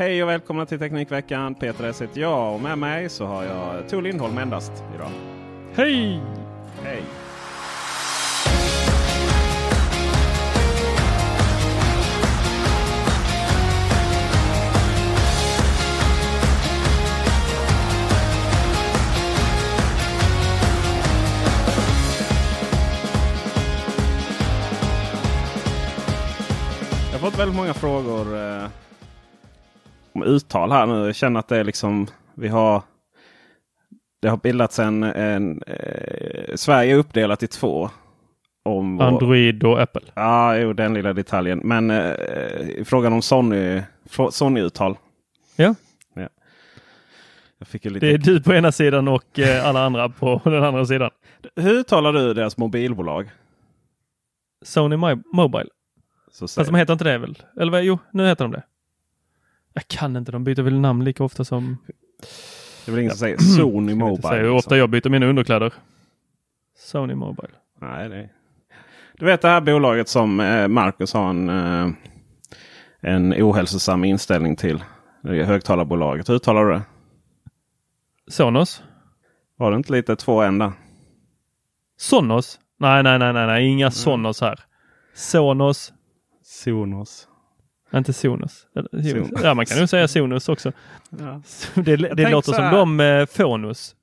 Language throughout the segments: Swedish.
Hej och välkomna till Teknikveckan. Peter S heter jag och med mig så har jag Tor Lindholm endast idag. Hej! Hej! Jag har fått väldigt många frågor eh, uttal här nu. Jag känner att det är liksom vi har det har bildats en, en eh, Sverige är uppdelat i två. Om vår- Android och Apple. Ja, jo, den lilla detaljen. Men eh, frågan om Sony, Sony-uttal. Ja. Ja. Ju lite... Det är du på ena sidan och eh, alla andra på den andra sidan. Hur uttalar du deras mobilbolag? Sony My Mobile. Så Fast de heter inte det väl? Eller? Jo, nu heter de det. Jag kan inte, de byter väl namn lika ofta som... det är väl ingen som säger Sony inte säga Mobile? hur ofta liksom. jag byter mina underkläder. Sony Mobile. Nej, det. Du vet det här bolaget som eh, Marcus har en, eh, en ohälsosam inställning till. Det är högtalarbolaget. Hur uttalar du det? Sonos? Var det inte lite två där? Sonos? Nej, nej, nej, nej, nej. inga Sonos här. Sonos, Sonos. Inte Sonos. Sonos. Ja, man kan nog säga Sonos också. Ja. Det, det låter som de eh, Fonus.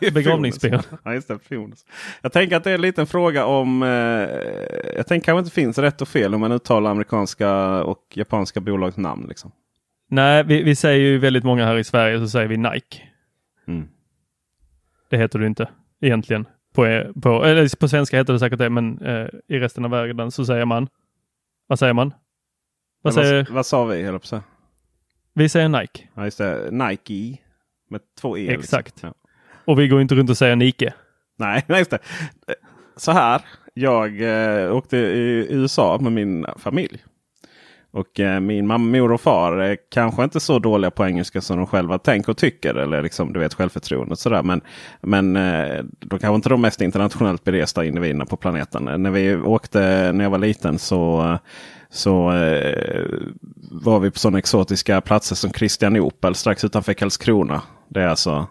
Begravningsbyrå. Ja, just det, Fonus. Jag tänker att det är en liten fråga om... Eh, jag tänker kanske inte finns rätt och fel om man uttalar amerikanska och japanska bolags namn. Liksom. Nej, vi, vi säger ju väldigt många här i Sverige så säger vi Nike. Mm. Det heter det inte egentligen. På, eh, på, eller på svenska heter det säkert det, men eh, i resten av världen så säger man. Vad säger man? Vad säger, vad, sa vi? höll på vi säger Nike. Ja, just det. Nike. Med två E. Exakt. Liksom. Ja. Och vi går inte runt och säger Nike. Nej, just det. Så här. Jag eh, åkte i USA med min familj. Och eh, min mamma, mor och far är kanske inte så dåliga på engelska som de själva tänker och tycker. Eller liksom, du vet självförtroende och sådär. Men, men eh, de kanske inte de mest internationellt beresta individerna på planeten. När vi åkte när jag var liten så, så eh, var vi på sådana exotiska platser som Kristianopel strax utanför Karlskrona. Det är alltså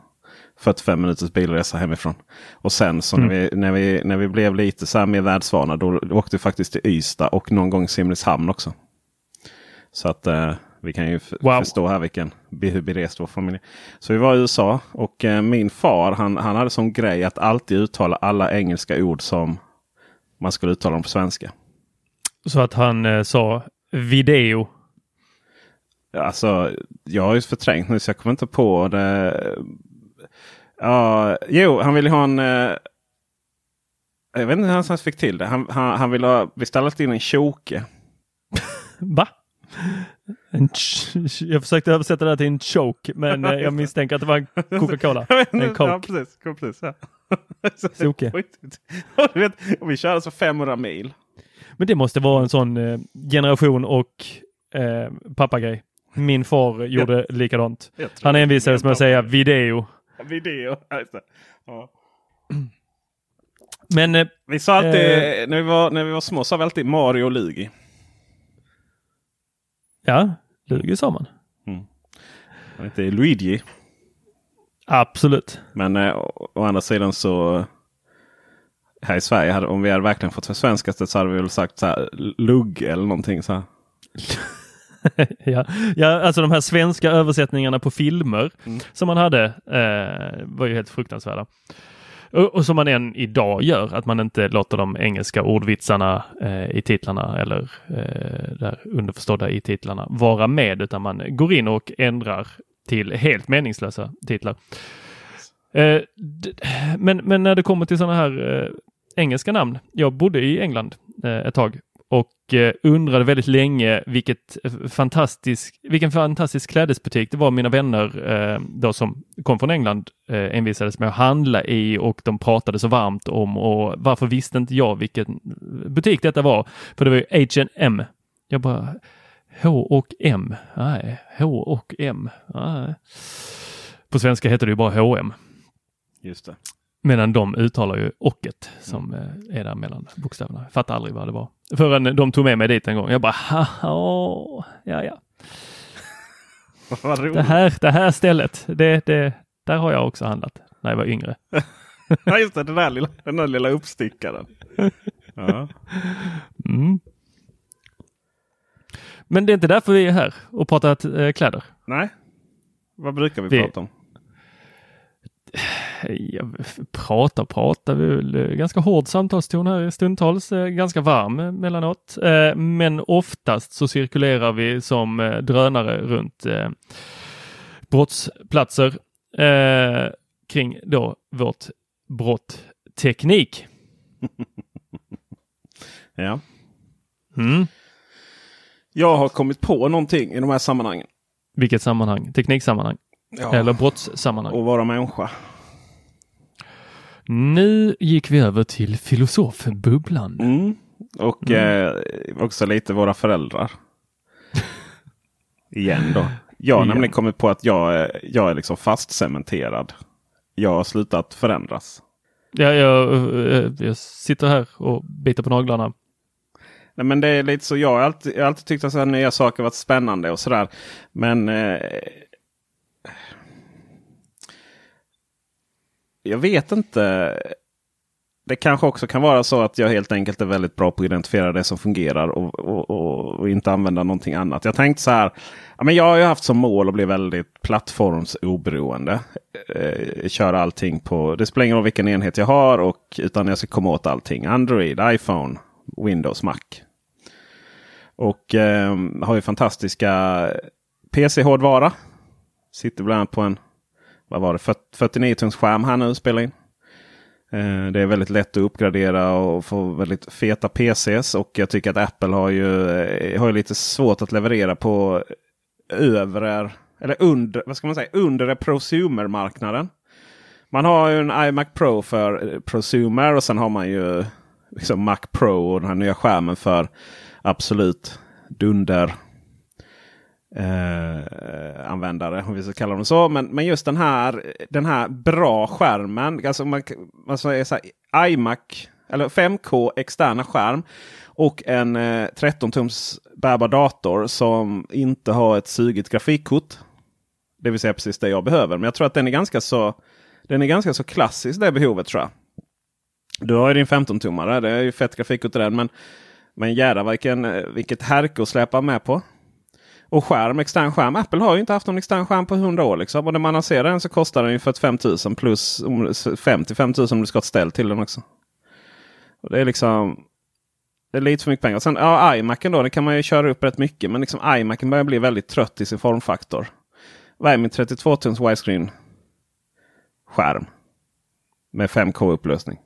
45 minuters bilresa hemifrån. Och sen så när, vi, när, vi, när vi blev lite så här mer världsvana då åkte vi faktiskt till Ystad och någon gång Simrishamn också. Så att eh, vi kan ju Wow. förstå här vilken, hur berest vår familj. Så vi var i USA och eh, min far han, han hade som grej att alltid uttala alla engelska ord som man skulle uttala dem på svenska. Så att han eh, sa video. Alltså, jag har ju förträngt nu så jag kommer inte på det. Ja, jo, han ville ha en... eh, Jag vet inte hur han fick till det. Han, han, han ville ha beställt in en choke. Va? Jag försökte översätta det till en choke, men eh, jag misstänker att det var en Coca-Cola. En Ja, Coke. precis. Kom precis ja. Soke. Riktigt. Och du vet, och vi körde så 500 mil. Men det måste vara en sån eh, generation och eh, pappagrej. Min far gjorde likadant. Jag tror Han envisades med att säga video. Video. Ja. Ja. Men eh, Vi sa alltid, Eh. när, vi var, när vi var små sa vi alltid Mario och Luigi. ja, Lugi sa man. Och Inte Luigi. Absolut. Men eh, å, å andra sidan så här i Sverige, hade, om vi hade verkligen fått försvenskat det så hade vi väl sagt så här, lugg eller någonting. Så här. ja. ja, alltså de här svenska översättningarna på filmer Mm. som man hade eh, var ju helt fruktansvärda. Och, och som man än idag gör, att man inte låter de engelska ordvitsarna eh, i titlarna eller eh, där underförstådda i titlarna vara med, utan man går in och ändrar till helt meningslösa titlar. Eh, men, men när det kommer till sådana här eh, engelska namn. Jag bodde i England eh, ett tag och eh, undrade väldigt länge vilket eh, fantastisk, vilken fantastisk klädesbutik det var mina vänner eh, då som kom från England eh, envisades med att handla i och de pratade så varmt om och varför visste inte jag vilken butik detta var? För det var ju H&M. Jag bara H och M. Nej, H och M. Nej. På svenska heter det ju bara H&M. Just det. Medan de uttalar ju ocket som eh, är där mellan bokstäverna. Fattar aldrig vad det var. Förrän de tog med mig dit en gång. Jag bara, haha, ja ja. Det här, det här stället, det, det, där har jag också handlat när jag var yngre. Ja, just det, den där lilla, den där lilla uppstickaren. Ja. Mm. Men det är inte därför vi är här och pratar eh, kläder. Nej, vad brukar vi, Vi- prata om? Jag pratar pratar vi väl eh, ganska hård samtalston här stundtals, eh, ganska varm eh, mellanåt. Men oftast så cirkulerar vi som drönare runt brottsplatser kring då vårt brott teknik. Ja. Mm. Jag har kommit på någonting i de här sammanhangen. Vilket sammanhang? Tekniksammanhang Ja. eller brottssammanhang? Och vara människa. Nu gick vi över till filosofbubblan. Mm. Och eh, också lite våra föräldrar. Igen då. Jag har Igen. nämligen kommit på att jag jag är liksom fastcementerad. Jag har slutat förändras. Ja, jag, eh, jag sitter här och biter på naglarna. Nej, men det är lite så. Jag har alltid, jag har alltid tyckt att så här nya saker varit spännande och sådär. Men eh, jag vet inte. Det kanske också kan vara så att jag helt enkelt är väldigt bra på att identifiera det som fungerar och, och, och, och inte använda någonting annat. Jag tänkte så här. Ja, men jag har ju haft som mål att bli väldigt plattformsoberoende. Eh, köra allting på. Det spelar ingen roll vilken enhet jag har och utan jag ska komma åt allting. Android, iPhone, Windows, Mac. Och eh, har ju fantastiska PC-hårdvara. Sitter bland annat på en vad var det, 49 tums skärm här nu spelar in. Eh, det är väldigt lätt att uppgradera och få väldigt feta PCs. Och jag tycker att Apple har ju, eh, har ju lite svårt att leverera på övre, eller under, vad ska man säga, under prosumer-marknaden. Man har ju en iMac Pro för eh, prosumer och sen har man ju liksom Mac Pro och den här nya skärmen för absolut dunder eh, användare. Om vi ska kalla dem så. Men, men just den här, den här bra skärmen. Alltså man, man alltså säger så här, iMac eller 5K externa skärm. Och en eh, 13 tums bärbar dator som inte har ett sugigt grafikkort. Det vill säga precis det jag behöver. Men jag tror att den är ganska så, den är ganska så klassisk det behovet tror jag. Du har ju din 15-tummare. Det är ju fett grafikkort i den. Men, men jädrar vilken, eh, vilket härke att släpa med på. Och skärm, extern skärm. Apple har ju inte haft någon extern skärm på 100 år. Liksom. Och när man lanserar den så kostar den ju 45 000 plus 55 000 om du ska ha ett ställ till den också. Och det är liksom det är lite för mycket pengar. Sen ja, iMacen då, den kan man ju köra upp rätt mycket. Men liksom iMacen börjar bli väldigt trött i sin formfaktor. Vad är min 32 tums widescreen skärm? Med 5K upplösning.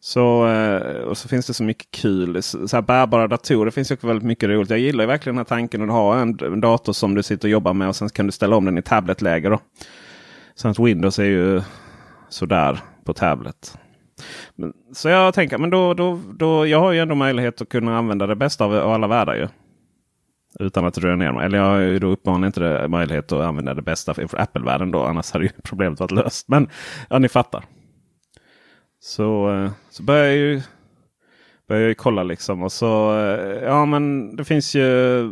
Så, eh, och så finns det så mycket kul. Så här bärbara datorer finns också väldigt mycket roligt. Jag gillar ju verkligen den här tanken att ha en, en dator som du sitter och jobbar med och sen kan du ställa om den i tabletläge. Då. Så att Windows är ju sådär på tablet. Men, så jag tänker, men då, då, då, jag har ju ändå möjlighet att kunna använda det bästa av, av alla världar ju. Utan att röra ner mig. Eller jag har ju då uppenbarligen inte det, möjlighet att använda det bästa för Apple-världen då. Annars hade ju problemet varit löst. Men ja, ni fattar. Så, eh, så börjar jag ju börjar jag ju kolla liksom. Och så, eh, ja men det finns ju.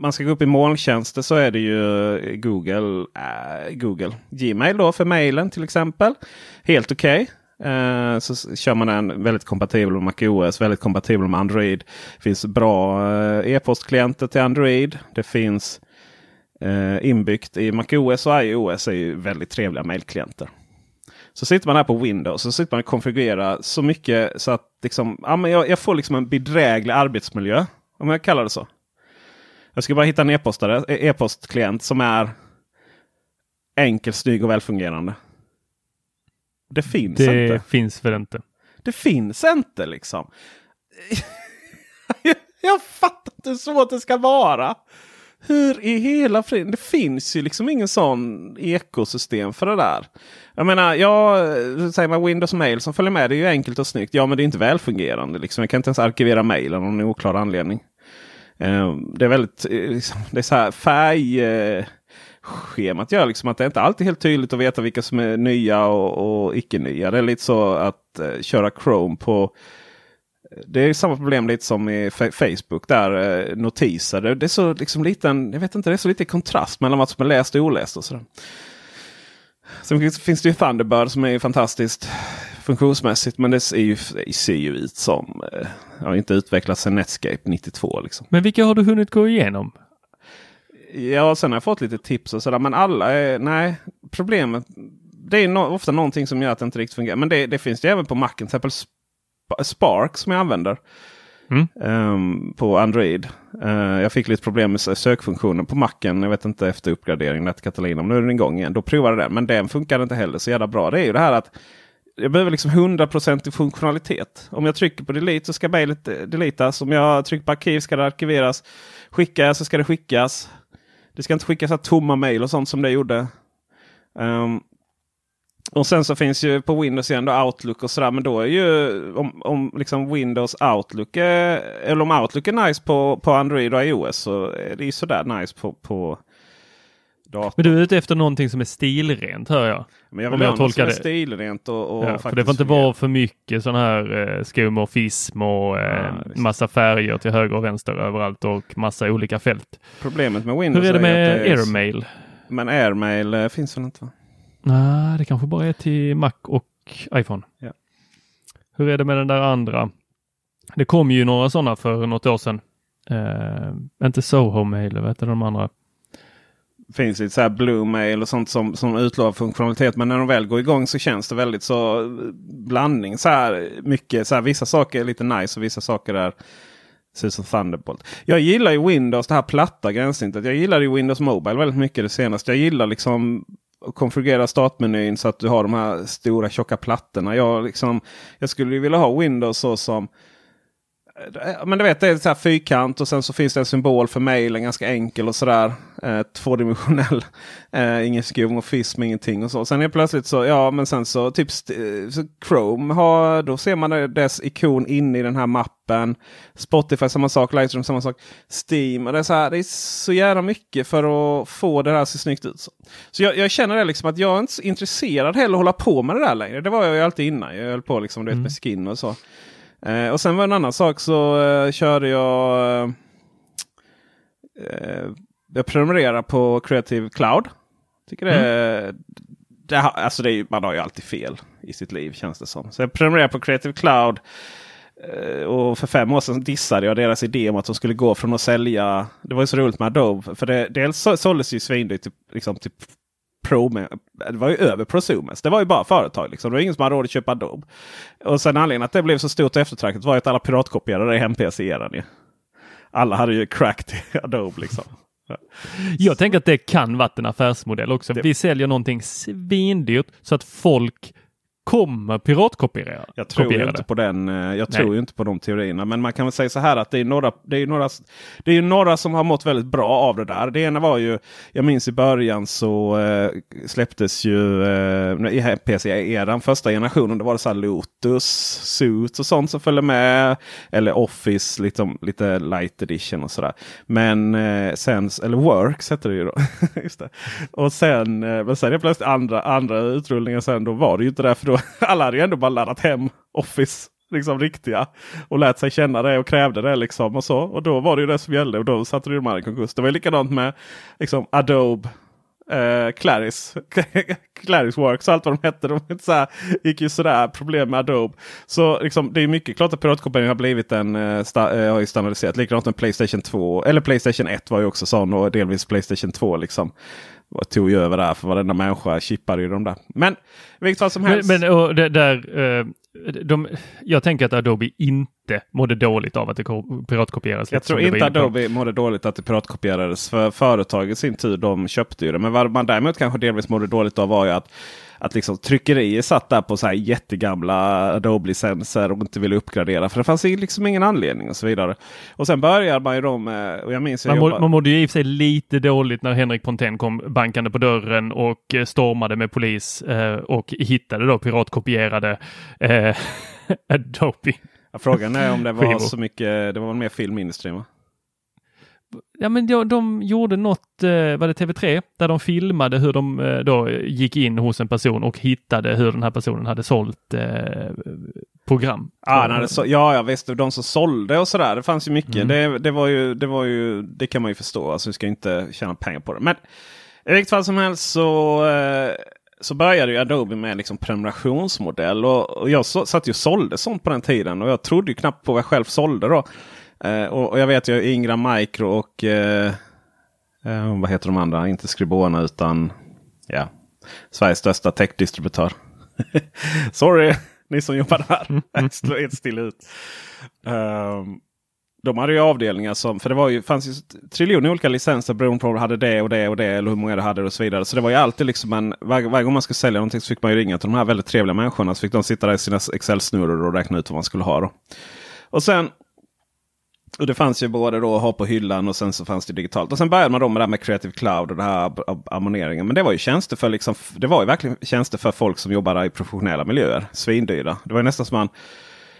Man ska gå upp i molntjänster så är det ju eh, Google. Äh, Google. Gmail då för mejlen till exempel. Helt okej. Eh, så kör man den väldigt kompatibel med MacOS, väldigt kompatibel med Android. Det finns bra e-postklienter till Android. Det finns eh, inbyggt i MacOS och iOS är ju väldigt trevliga mejlklienter. Så sitter man här på Windows så sitter man och konfigurerar så mycket så att liksom, ja, men jag, jag får liksom en bedräglig arbetsmiljö. Om jag kallar det så. Jag ska bara hitta en e-postare, e-postklient som är enkel, snygg och välfungerande. Det finns Det inte. finns väl inte. Det finns inte liksom. jag fattar inte hur svårt det ska vara. Hur i hela friden? Det finns ju liksom ingen sån ekosystem för det där. Jag menar, jag eh, säger man Windows Mail som följer med. Det är ju enkelt och snyggt. Ja, men det är inte välfungerande. Liksom. Jag kan inte ens arkivera mailen av någon oklar anledning. Eh, det är väldigt, eh, liksom, det är så här färg... Schemat gör liksom att det inte alltid är helt tydligt att veta vilka som är nya och, och icke nya. Det är lite så att eh, köra Chrome på det är samma problem lite som i Facebook där eh, notiser. Det är så liksom liten, jag vet inte, det är så lite kontrast mellan vad som är läst och oläst. Och sådär. Sen finns det ju Thunderbird som är fantastiskt funktionsmässigt. Men det, är ju, det ser ju ut som, eh, har inte utvecklats sedan Netscape 92. Liksom. Men vilka har du hunnit gå igenom? Ja, sen har jag fått lite tips och sådär. Men alla är, nej, problemet det är no ofta någonting som gör att det inte riktigt fungerar. Men det, det finns det även på Macen. Till exempel Spark som jag använder. Mm. Um, på Android. Uh, jag fick lite problem med sökfunktionen på Macen. Jag vet inte efter uppgraderingen till Catalina. Men nu är den igång igen. Då provade jag den. Men den funkar inte heller så jävla bra. Det är ju det här att jag behöver liksom 100% funktionalitet. Om jag trycker på delete så ska mejlet deletas. Om jag trycker på arkiv ska det arkiveras. Skickar jag så ska det skickas. Det ska inte skickas tomma mejl och sånt som det gjorde. Um, och sen så finns ju på Windows igen då Outlook och sådär. Men då är ju om, om liksom Windows Outlook är, eller om Outlook är nice på, på Android och iOS så är det ju sådär nice på, på datorn. Men du är ute efter någonting som är stilrent hör jag. Men jag vill ha något som är stilrent och, och ja, för Det får inte vara för mycket sån här eh, skomorfism och eh, ja, massa färger till höger och vänster överallt och massa olika fält. Problemet med Windows Hur är det med är AirMail? Men AirMail eh, finns väl inte? Va? Nej, det kanske bara är till Mac och iPhone. Ja. Hur är det med den där andra? Det kom ju några sådana för något år sedan. Eh, inte Soho Mail, vad heter de andra? finns lite så här Blue Mail och sånt som, som utlovar funktionalitet. Men när de väl går igång så känns det väldigt så blandning. Så här mycket, så här, vissa saker är lite nice och vissa saker är ser ut som Thunderbolt. Jag gillar ju Windows, det här platta gränssnittet. Jag gillar ju Windows Mobile väldigt mycket det senaste. Jag gillar liksom konfigurera startmenyn så att du har de här stora tjocka plattorna. Jag, liksom, jag skulle vilja ha Windows så som men du vet, det är så här fyrkant och sen så finns det en symbol för mejlen. Ganska enkel och sådär. Eh, tvådimensionell. Eh, ingen skumorfism, ingenting och så. Sen är plötsligt så, ja men sen så typ eh, så Chrome har, då ser man dess ikon inne i den här mappen. Spotify samma sak, Lightroom samma sak. Steam. Och det, är så här, det är så jävla mycket för att få det här se snyggt ut. Så, så jag, jag, känner det liksom att jag är inte så intresserad heller att hålla på med det där längre. Det var jag ju alltid innan. Jag höll på liksom, du vet, mm. med skin och så. Eh, och sen var en annan sak så eh, körde jag. Eh, eh jag prenumererar på Creative Cloud. Tycker det, mm. det, alltså det är, man har ju alltid fel i sitt liv känns det som. Så jag prenumererar på Creative Cloud. Eh, och för fem år sedan dissade jag deras idé om att de skulle gå från att sälja. Det var ju så roligt med Adobe. För det, dels såldes ju svindyrt till, liksom, till Pro det var ju över Prosumer. Det var ju bara företag. Liksom. Det var ingen som hade råd att köpa Adobe. Och sen anledningen att det blev så stort och eftertraktat var att alla piratkopierade hem-PC-eran. Alla hade ju cracked Adobe liksom. Jag tänker att det kan varit en affärsmodell också. Det... Vi säljer någonting svindyrt så att folk kommer piratkopiera. Jag tror ju inte på den. Eh, jag tror inte på de teorierna. Men man kan väl säga så här att det är några, det är några, det är några som har mått väldigt bra av det där. Det ena var ju, jag minns i början så äh, släpptes ju äh, i PC-eran första generationen. Då var det så här Lotus, Suits och sånt som följde med. Eller Office, liksom, lite light edition och sådär. Men äh, sen, eller Works hette det ju då. Just det. Och sen, men sen är plötsligt andra, andra utrullningar sen då var det ju inte därför ändå, alla hade ju ändå bara laddat hem Office. Liksom riktiga. Och lät sig känna det och krävde det. liksom och så. Och då var det ju det som gällde. Och då satte de här i konkurs. Det var likadant med liksom, Adobe. Eh, Claris, Claris Works allt vad de hette. De så här, gick ju sådär. Problem med Adobe. Så liksom, det är mycket klart att piratkopiering har blivit en eh, sta, eh, standardiserat. Likadant med Playstation 2. Eller Playstation 1 var ju också sån och delvis Playstation 2. liksom tog ju över där för varenda människa chippade ju de där. Men vilket fall som helst. Men, men och det, där, eh, de, jag tänker att Adobe inte mådde dåligt av att det piratkopierades. Jag tror inte Adobe mådde dåligt att det piratkopierades. För företaget i sin tur, de köpte ju det. Men vad man däremot kanske delvis mådde dåligt av var ju att att liksom tryckerier satt där på så här jättegamla Adobe-licenser och inte ville uppgradera. För det fanns liksom ingen anledning och så vidare. Och sen börjar man ju då med, och jag minns man, må, man mådde ju i och för sig lite dåligt när Henrik Pontén kom bankande på dörren och eh, stormade med polis eh, och hittade då piratkopierade eh, Adobe. Frågan är om det var så mycket, det var mer film industrin va? Ja men de, de gjorde något, eh, var det TV3, där de filmade hur de eh, då gick in hos en person och hittade hur den här personen hade sålt eh, program. Ah, nej, så, ja, ja visst, de som sålde och sådär. Det fanns ju mycket. Mm. Det, det, var ju, det var ju, det kan man ju förstå. Alltså vi ska inte tjäna pengar på det. Men i vilket fall som helst så eh, så började ju Adobe med liksom prenumerationsmodell. Och, och jag så, satt ju och sålde sånt på den tiden. Och jag trodde ju knappt på vad jag själv sålde då. Eh, och, och, jag vet ju Ingram Micro och eh, eh, vad heter de andra? Inte Scribona utan ja, Sveriges största techdistributör. Sorry, ni som jobbar där. Jag slår helt still ut. Um, de hade ju avdelningar som, för det var ju, fanns ju triljoner olika licenser beroende på om du hade det och det och det eller hur många du hade och så vidare. Så det var ju alltid liksom en, varje, varje gång man skulle sälja någonting så fick man ju ringa till de här väldigt trevliga människorna. Så fick de sitta där i sina Excel-snurror och räkna ut vad man skulle ha. Då. Och sen och det fanns ju både då att ha på hyllan och sen så fanns det digitalt. Och sen började man då med det här med Creative Cloud och det här ab ab abonneringen. Men det var ju tjänster för liksom, det var ju verkligen tjänster för folk som jobbar i professionella miljöer. Svindyra. Det var ju nästan som man...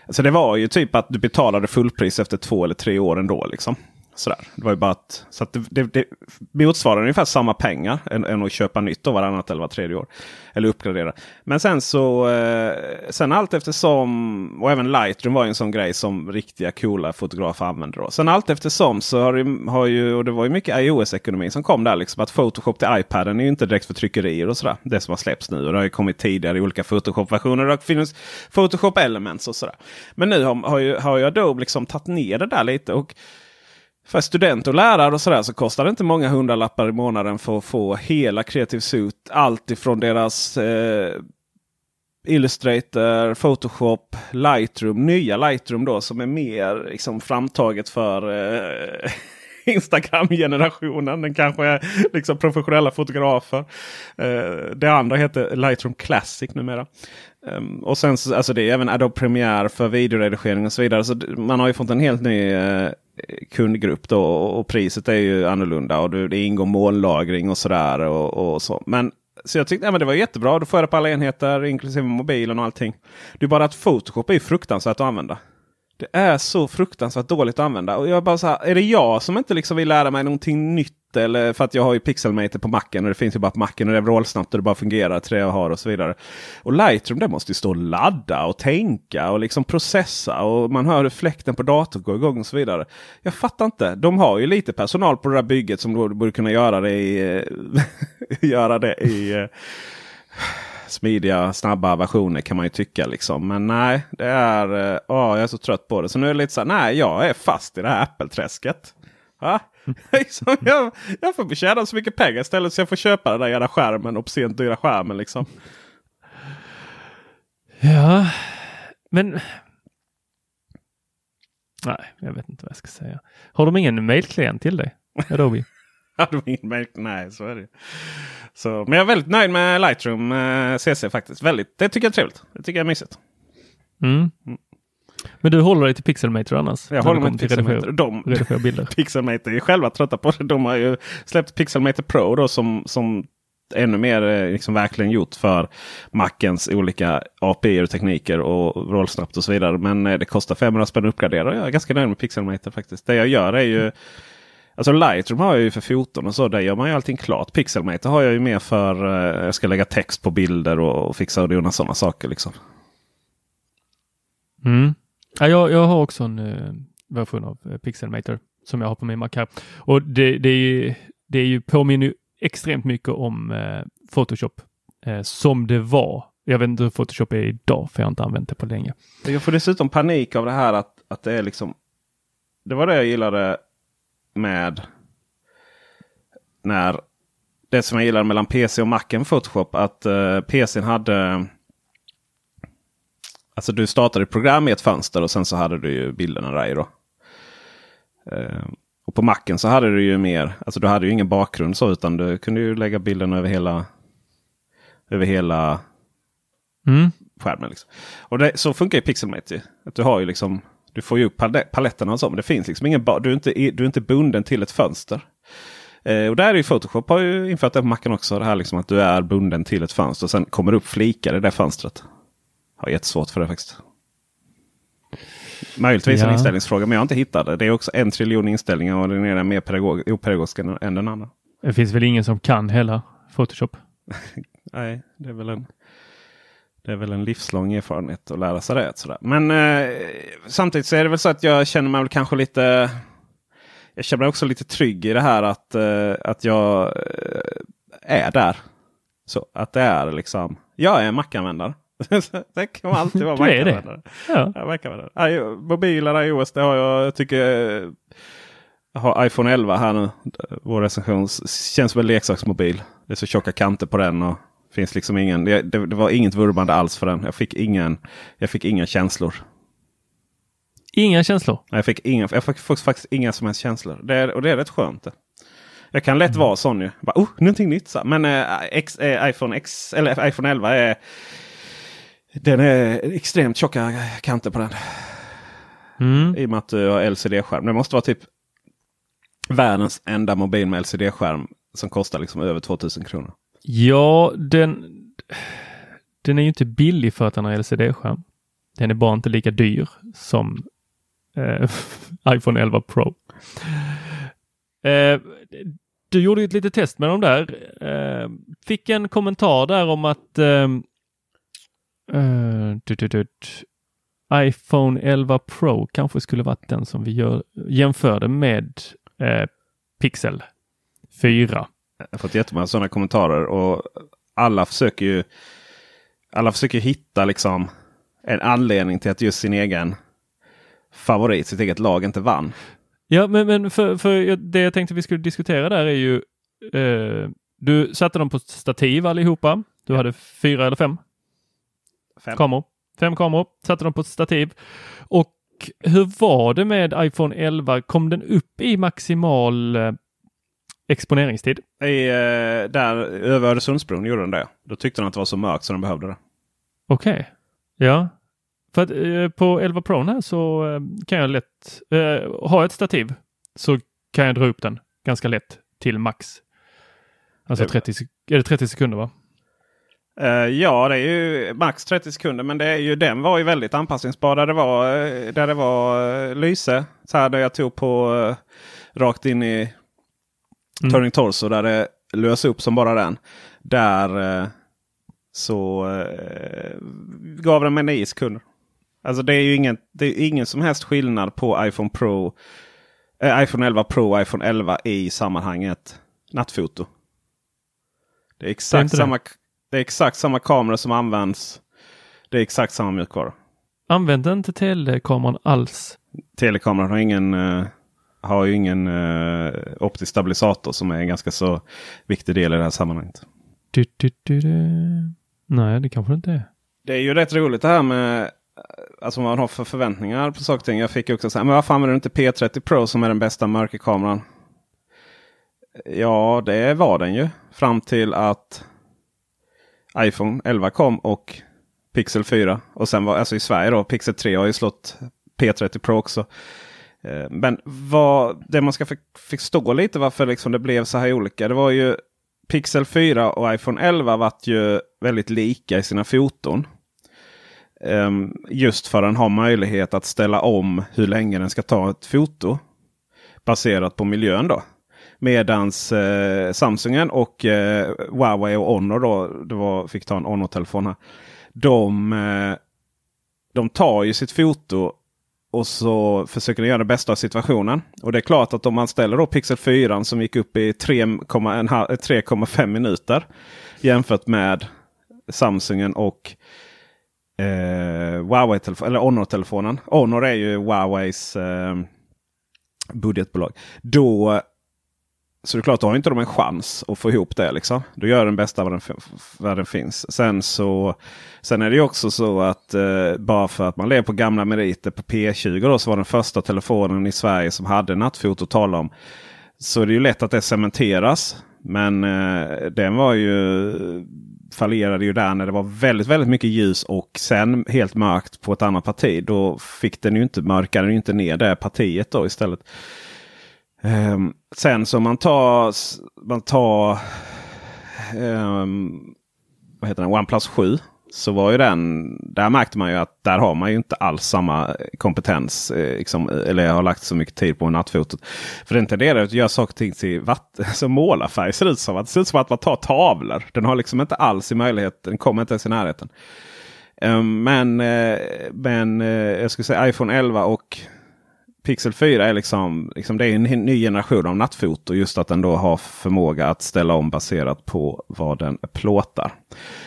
Alltså det var ju typ att du betalade fullpris efter två eller tre år ändå. Liksom. Sådär. Det var ju bara att, så att det, det, det motsvarar ungefär samma pengar än, än att köpa nytt då varannat eller var tredje år. Eller uppgradera. Men sen så eh, sen allt eftersom och även Lightroom var en sån grej som riktiga coola fotografer använde Då. Sen allt eftersom så har, det, har ju, och det var ju mycket iOS-ekonomi som kom där. Liksom, att Photoshop till iPaden är ju inte direkt för tryckerier och sådär. Det som har släppts nu. Och det har ju kommit tidigare i olika Photoshop-versioner. Det finns Photoshop Elements och sådär. Men nu har, har, ju, har ju Adobe liksom tagit ner det där lite. och för studenter och lärare och sådär så kostar det inte många hundralappar i månaden för att få hela Creative Suite. Allt ifrån deras eh, Illustrator, Photoshop, Lightroom. Nya Lightroom då som är mer liksom, framtaget för eh, Instagram-generationen. Den kanske är liksom professionella fotografer. Eh, det andra heter Lightroom Classic numera. Um, och sen alltså det är även Adobe Premiere för videoredigering och så vidare. Så man har ju fått en helt ny eh, kundgrupp då och priset är ju annorlunda. Och det ingår molnlagring och sådär. Och, och så. Men så jag tyckte ja, men det var jättebra. Du får det på alla enheter inklusive mobilen och allting. Det är bara att Photoshop är fruktansvärt att använda. Det är så fruktansvärt dåligt att använda. Och jag bara så här, är det jag som inte liksom vill lära mig någonting nytt? Eller för att jag har ju Pixelmator på macken och det finns ju bara på macken och det är vrålsnabbt och det bara fungerar Tre jag har och så vidare. Och Lightroom det måste ju stå och ladda och tänka och liksom processa och man hör hur fläkten på datorn går igång och så vidare. Jag fattar inte. De har ju lite personal på det där bygget som borde kunna göra det i, eh, göra det i eh, smidiga, snabba versioner kan man ju tycka. Liksom. Men nej, det är, eh, åh, jag är så trött på det. Så nu är det lite så här, nej, jag är fast i det här Apple-träsket. liksom, jag, jag får tjäna så mycket pengar istället så jag får köpa den där jävla skärmen, obscent dyra skärmen. Liksom. Ja, men... Nej, jag vet inte vad jag ska säga. Har de ingen mailklient till dig? Adobe? Mail? Nej, så är det. Så, men jag är väldigt nöjd med Lightroom eh, CC faktiskt. Väldigt, det tycker jag är trevligt. Det tycker jag är mysigt. Mm. Mm. Men du håller dig till Pixelmator annars? Jag håller mig till Pixelmator. De, bilder. Pixelmator är själva trötta på det. De har ju släppt Pixelmator Pro då som, som ännu mer eh, liksom verkligen gjort för Macens olika API och tekniker och rollsnabbt och så vidare. Men eh, det kostar 500 spänn att uppgradera. Jag är ganska nöjd med Pixelmator faktiskt. Det jag gör är ju Alltså Lightroom har jag ju för 14 och så. Där gör man ju allting klart. Pixelmator har jag ju mer för uh, jag ska lägga text på bilder och, och fixa och dona sådana saker. Liksom. Mm. Ja, jag, jag har också en uh, version av uh, Pixelmator som jag har på min Mac här. Och det, det, är, det är ju påminner extremt mycket om uh, Photoshop som det var. Jag vet inte hur Photoshop är idag för jag har inte använt det på länge. Jag får dessutom panik av det här att, att det är liksom. Det var det jag gillade med när det som jag gillar mellan PC och Macen Photoshop. Att uh, PCn hade Alltså du startade ett program i ett fönster och sen så hade du ju bilderna där i. Då. Eh, och på macken så hade du ju mer, alltså du hade ju ingen bakgrund så utan du kunde ju lägga bilden över hela över hela Mm. skärmen. Liksom. Och det, så funkar ju Pixelmate. Att du, har ju liksom, du får ju upp pal- paletterna och så. Men det finns liksom ingen, du, är inte, du är inte bunden till ett fönster. Eh, och där är ju Photoshop har ju infört det på macken också. Det här liksom att du är bunden till ett fönster. Och sen kommer upp flikar i det fönstret. Har jättesvårt för det faktiskt. Möjligtvis en Ja. inställningsfråga men jag har inte hittat det. Det är också en triljon inställningar och den ena är mer pedagog- opedagogisk än, än den andra. Det finns väl ingen som kan hela Photoshop? Nej, det är väl en, det är väl en livslång erfarenhet att lära sig det. Sådär. Men eh, samtidigt så är det väl så att jag känner mig väl kanske lite... Jag känner mig också lite trygg i det här att, eh, att jag eh, är där. Så att det är liksom, jag är Mac-användare. det kan alltid vara. Mac-användare. Ja. Ja, Mobiler, iOS, det har jag. Jag tycker eh, har iPhone 11 här nu. Vår recension känns som en leksaksmobil. Det är så tjocka kanter på den. och finns liksom ingen, det, det, det var inget vurmande alls för den. Jag fick, ingen, jag fick inga känslor. Inga känslor. Nej, Jag fick, inga, jag fick faktiskt inga som helst känslor. Det är, och det är rätt skönt. Det. Jag kan lätt vara sån ju. Bara, oh, någonting nytt. Så. Men eh, X, eh, iPhone, X, eller iPhone 11 är den är extremt tjocka kanter på den. Mm. I och med att du har LCD-skärm. Det måste vara typ världens enda mobil med LCD-skärm som kostar liksom över 2000 kronor. Ja, den, den är ju inte billig för att den har LCD-skärm. Den är bara inte lika dyr som eh, iPhone 11 Pro. Eh, du gjorde ju ett litet test med dem där. Eh, fick en kommentar där om att eh, du, du, du, iPhone 11 Pro kanske skulle varit den som vi gör, jämförde med eh, Pixel 4. Jag har fått jättemånga sådana kommentarer och alla försöker ju alla försöker hitta liksom en anledning till att just sin egen favorit, sitt eget lag, inte vann. Ja, men, men för, för det jag tänkte vi skulle diskutera där är ju eh, du satte dem på stativ allihopa. Du hade fyra eller fem Fem. kameror. Fem kameror, satte dem på ett stativ. Och hur var det med iPhone 11? Kom den upp i maximal eh, exponeringstid? I, eh, där över Öresundsbron gjorde den det. Då tyckte den att det var så mörkt så den behövde det. Okej. Ja. För att eh, på 11 Pro här så eh, kan jag lätt eh, ha ett stativ så kan jag dra upp den ganska lätt till max. Alltså Det- 30, sek- är det 30 sekunder va? Eh, ja, det är ju max 30 sekunder. Men det är ju, den var ju väldigt anpassningsbar. Där det var, eh, där det var eh, lyse. Så här där jag tog på eh, rakt in i Mm. Turning Torso. Där det lös upp som bara den. Där så gav den mig 9 sekunder. Alltså det är ju ingen, det är ingen som helst skillnad på iPhone Pro. IPhone 11 Pro och iPhone 11 i sammanhanget nattfoto. Det är Det är exakt inte det. Det är exakt samma kamera som används. Det är exakt samma mjukvara. Använde inte telekameran alls. Telekameran har ingen, eh, har ju ingen eh, optisk stabilisator som är en ganska så viktig del i det här sammanhanget. Du, du, du. Nej, det kanske inte är. Det är ju rätt roligt det här med alltså vad man har för förväntningar på saker och ting. Jag fick också säga, men varför använder du inte P30 Pro som är den bästa mörkerkameran? Ja, det var den ju. Fram till att iPhone 11 kom och Pixel 4. Och sen var alltså i Sverige då, Pixel 3 har ju slått P30 Pro också. Eh, men vad, det man ska förstå lite varför liksom det blev så här olika. Det var ju Pixel 4 och iPhone 11 vart ju väldigt lika i sina foton. Ehm, just för att den har möjlighet att ställa om hur länge den ska ta ett foto. Baserat på miljön då. Medans eh, Samsungen och eh, Huawei och Honor då, det var, fick ta en Honor-telefon här. De, eh, de tar ju sitt foto och så försöker de göra det bästa av situationen. Och det är klart att om man ställer då Pixel 4 som gick upp i 3,5 eh, minuter. Jämfört med Samsungen och eh, Huawei eller Honor-telefonen. Honor är ju Huaweis eh, budgetbolag. Då, så det är klart, då har inte de en chans att få ihop det. Liksom. Då gör den bästa vad den, vad den finns. Sen, så, sen är det ju också så att eh, bara för att man lever på gamla meriter på P20 då, så var den första telefonen i Sverige som hade nattfoto att tala om. Så det är ju lätt att det cementeras. Men eh, den var ju fallerade ju där när det var väldigt, väldigt mycket ljus och sen helt mörkt på ett annat parti. Då fick den ju inte mörka den inte ner det partiet då istället. Um, sen så man tar, man tar um, vad heter den? OnePlus 7. Så var ju den, där märkte man ju att där har man ju inte alls samma eh, kompetens. Eh, liksom, eller jag har lagt så mycket tid på nattfotot. För den tenderar att göra saker och ting till vatten, alltså målarfärg. Ser ut som att, ser ut som att man tar tavlor. Den har liksom inte alls i möjlighet, den kommer inte ens i närheten. Um, men, eh, men eh, jag skulle säga iPhone 11 och Pixel 4 är liksom, liksom det är en ny generation av nattfoto. Just att den då har förmåga att ställa om baserat på vad den plåtar.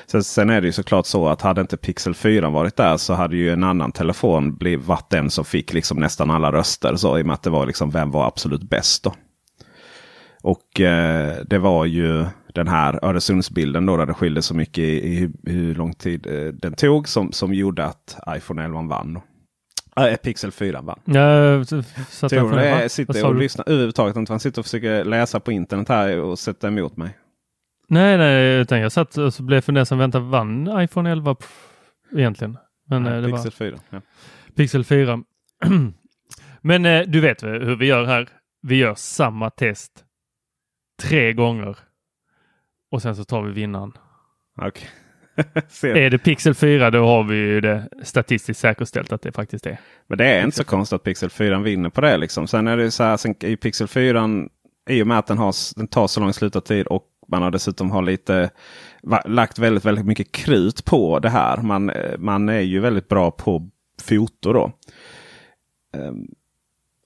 Sen, sen är det ju såklart så att hade inte Pixel 4 varit där så hade ju en annan telefon blivit varit den som fick liksom nästan alla röster. Så, I och med att det var liksom vem var absolut bäst då. Och eh, det var ju den här Öresundsbilden då där det skilde så mycket i, i hur, hur, lång tid eh, den tog som, som gjorde att iPhone 11 vann. Då. Äh, Pixel 4 va? Ja, så Tor är, sitter och lyssnar överhuvudtaget inte. Han sitter och försöker läsa på internet här och sätta emot mig. Nej, nej, utan jag satt och så blev fundersam. Vänta, vann iPhone 11 egentligen? Men, nej, det Pixel var... 4. Ja. Pixel 4. Men eh, du vet hur vi gör här. Vi gör samma test tre gånger. Och sen så tar vi vinnaren. Okay. är det Pixel 4 då har vi ju det statistiskt säkerställt att det faktiskt är. Men det är inte så konstigt att Pixel 4 vinner på det. Liksom. Sen är det så här, sen i Pixel 4 i och med att den, har, den tar så lång slutartid och man har dessutom har lite lagt väldigt, väldigt mycket krut på det här. Man, man är ju väldigt bra på foto då. Um,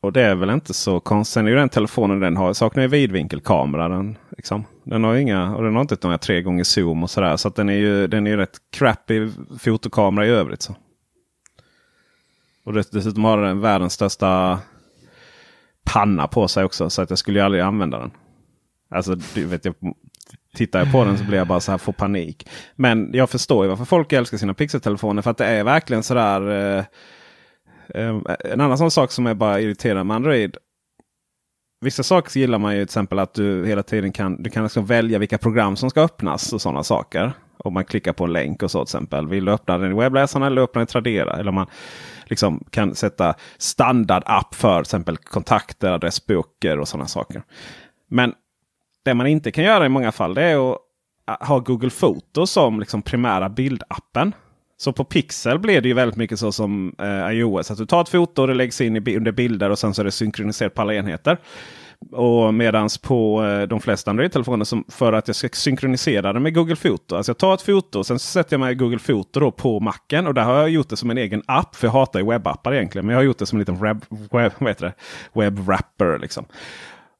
och det är väl inte så konstigt. Sen är ju den telefonen den har saknar ju vidvinkelkamera. Den, liksom. den har inga och den har inte några tre gånger zoom och sådär. Så att den är ju den är rätt crappy fotokamera i övrigt. Så. Och dessutom har den världens största panna på sig också. Så att jag skulle ju aldrig använda den. Alltså, du vet, jag, tittar jag på den så blir jag bara så här, får panik. Men jag förstår ju varför folk älskar sina pixeltelefoner. För att det är verkligen sådär. Eh, Ehm, en annan sån sak som är bara irriterande med Android. Vissa saker gillar man ju till exempel att du hela tiden kan, du kan liksom välja vilka program som ska öppnas och sådana saker. Om man klickar på en länk och så till exempel. Vill du öppna den i webbläsaren eller öppna den i Tradera? Eller man liksom kan sätta standardapp för till exempel kontakter, adressböcker och sådana saker. Men det man inte kan göra i många fall det är att ha Google Foto som liksom primära bildappen. Så på Pixel blir det ju väldigt mycket så som eh, iOS. Att du tar ett foto och det läggs in i, under bilder och sen så är det synkroniserat på alla enheter. Och medans på eh, de flesta Android-telefoner för att jag ska synkronisera det med Google Foto. Alltså jag tar ett foto och sen sätter jag mig i Google Foto då på macken. Och där har jag gjort det som en egen app. För jag hatar ju webbappar egentligen. Men jag har gjort det som en liten web, web, vad heter det? webwrapper. Liksom.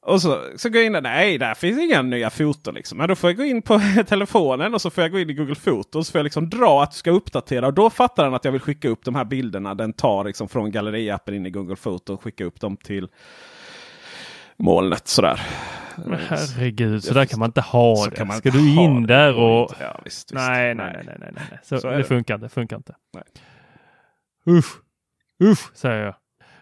Och så, så går jag in där. Nej, där finns inga nya foton. Liksom. Men då får jag gå in på telefonen och så får jag gå in i Google Fotos. Så får jag liksom dra att du ska uppdatera. Och då fattar den att jag vill skicka upp de här bilderna. Den tar liksom från galleriappen in i Google Foto och skickar upp dem till molnet. Sådär. Men herregud, så där kan man inte ha så det. Ska du in där och... Ja, visst, visst. Nej, nej, nej, nej, nej, nej. Så, så det, det funkar inte. Funkar inte. Nej. Usch, usch, säger jag.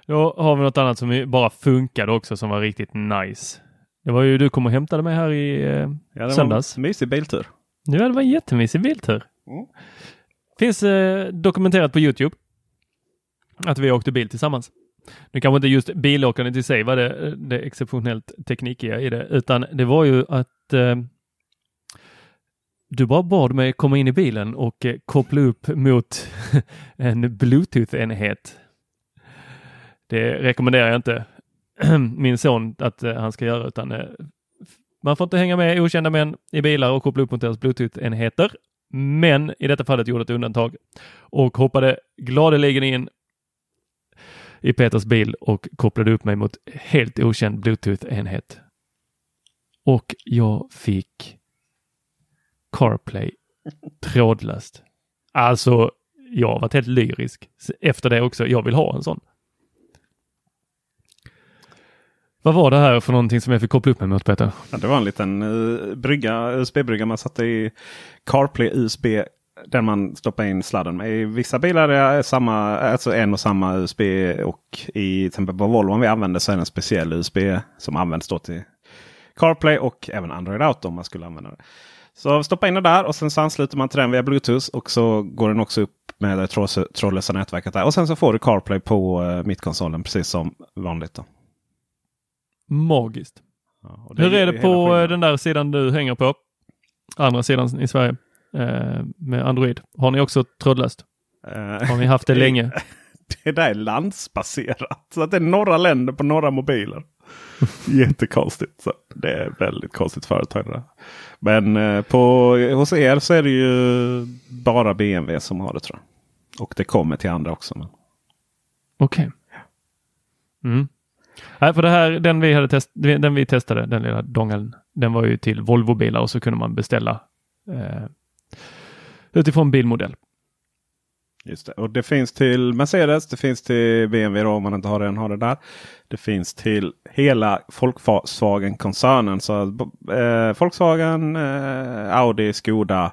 Då har vi något annat som bara funkade också som var riktigt nice. Det var ju du kom och hämtade mig här i eh, ja, det söndags. Var en mysig biltur. Ja, det var en jättemysig biltur. Mm. Finns eh, dokumenterat på Youtube att vi åkte bil tillsammans. Nu kanske inte just bilåkandet i sig var det, det exceptionellt teknikiga i det, utan det var ju att eh, du bara bad mig komma in i bilen och eh, koppla upp mot en bluetooth-enhet det rekommenderar jag inte min son att eh, han ska göra utan eh, man får inte hänga med okända män i bilar och koppla upp mot deras bluetooth-enheter. Men i detta fallet gjorde ett undantag och hoppade gladeligen in i Peters bil och kopplade upp mig mot helt okänd bluetooth-enhet. Och jag fick CarPlay trådlöst. Alltså, jag har varit helt lyrisk efter det också. Jag vill ha en sån. Vad var det här för någonting som jag fick koppla upp mig mot Peter? Ja, det var en liten uh, brygga, USB-brygga man satte i CarPlay USB. Den man stoppar in sladden med. I vissa bilar är det samma, alltså en och samma USB. Och i till exempel på Volvo vi använder så är det en speciell USB som används då till CarPlay och även Android Auto om man skulle använda det. Så stoppa in det där och sen så ansluter man till den via Bluetooth. Och så går den också upp med det trådlösa nätverket där. Och sen så får du CarPlay på eh, mittkonsolen precis som vanligt. Då. Magiskt. Ja, Hur är det på eh, den där sidan du hänger på? Andra sidan i Sverige eh, med Android. Har ni också trådlöst? Uh, har ni haft det länge? Det där är landsbaserat. Så att det är några länder på några mobiler. Jättekonstigt. Så det är väldigt konstigt företag. Där. Men eh, på, hos er så är det ju bara BMW som har det tror jag. Och det kommer till andra också. Men... Okej. Okay. Mm. Nej, för det här, den vi, hade test, den vi testade, den lilla dongeln, den var ju till Volvo-bilar och så kunde man beställa eh, utifrån bilmodell. Just det. Och det finns till Mercedes, det finns till BMW då, om man inte har den, har det där. Det finns till hela Volkswagen-koncernen. Så eh, Volkswagen, eh, Audi, Skoda,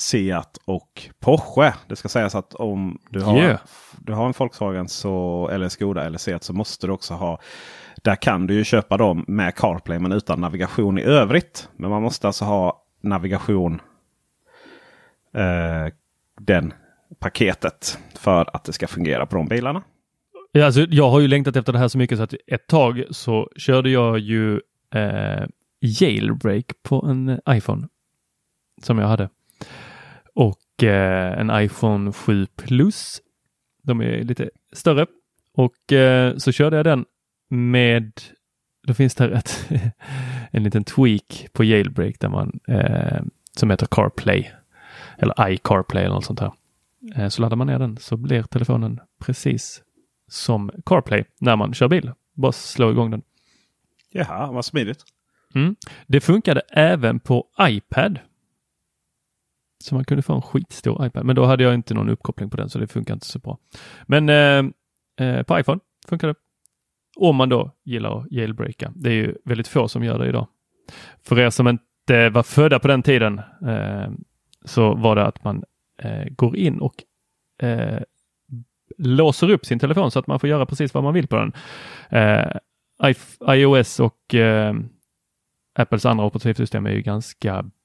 Seat och Porsche. Det ska sägas att om du har, yeah. du har en Volkswagen så, eller Skoda eller Seat så måste du också ha där kan du ju köpa dem med CarPlay men utan navigation i övrigt. Men man måste alltså ha navigation. Eh, den paketet för att det ska fungera på de bilarna. Ja, alltså, jag har ju längtat efter det här så mycket så att ett tag så körde jag ju eh, jailbreak på en iPhone som jag hade. Och eh, en iPhone 7 Plus. De är lite större. Och eh, så körde jag den med, då finns det ett, en liten tweak på jailbreak där man, eh, som heter CarPlay. Eller iCarPlay eller något sånt här. Eh, så laddar man ner den så blir telefonen precis som CarPlay när man kör bil. Bara slå igång den. Jaha, vad smidigt. Mm. Det funkade även på iPad. Så man kunde få en skitstor iPad, men då hade jag inte någon uppkoppling på den så det funkar inte så bra. Men eh, eh, på iPhone funkar det. Om man då gillar att jailbreaka. Det är ju väldigt få som gör det idag. För er som inte var födda på den tiden eh, så var det att man eh, går in och eh, låser upp sin telefon så att man får göra precis vad man vill på den. Eh, iOS och eh, Apples andra operativsystem är ju ganska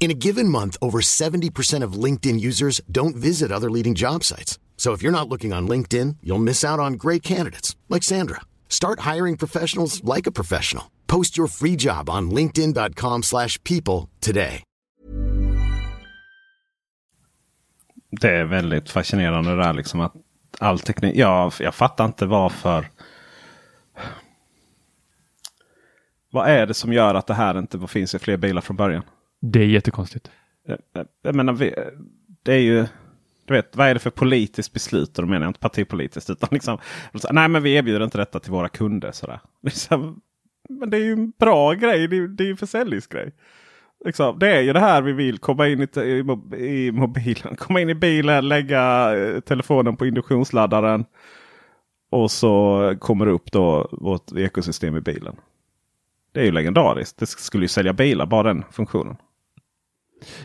In a given month, over 70% of LinkedIn users don't visit other leading job sites. So if you're not looking on LinkedIn, you'll miss out on great candidates like Sandra. Start hiring professionals like a professional. Post your free job on linkedin.com/people today. Det är väldigt fascinerande där liksom att all teknik. Ja, jag fattar inte varför. Vad är det som gör att det här inte finns i fler bilar från början? Det är jättekonstigt. Jag, jag menar, eh, det är ju du vet, vad är det för politiskt beslut? Och då menar jag inte partipolitiskt. Utan liksom, nej men vi erbjuder inte detta till våra kunder. Sådär. Liksom, men det är ju en bra grej. Det är, det är ju en försäljningsgrej. Liksom, det är ju det här vi vill. Komma in i, i, i mobilen. Komma in i bilen, lägga telefonen på induktionsladdaren. Och så kommer det upp då vårt ekosystem i bilen. Det är ju legendariskt. Det skulle ju sälja bilar, bara den funktionen.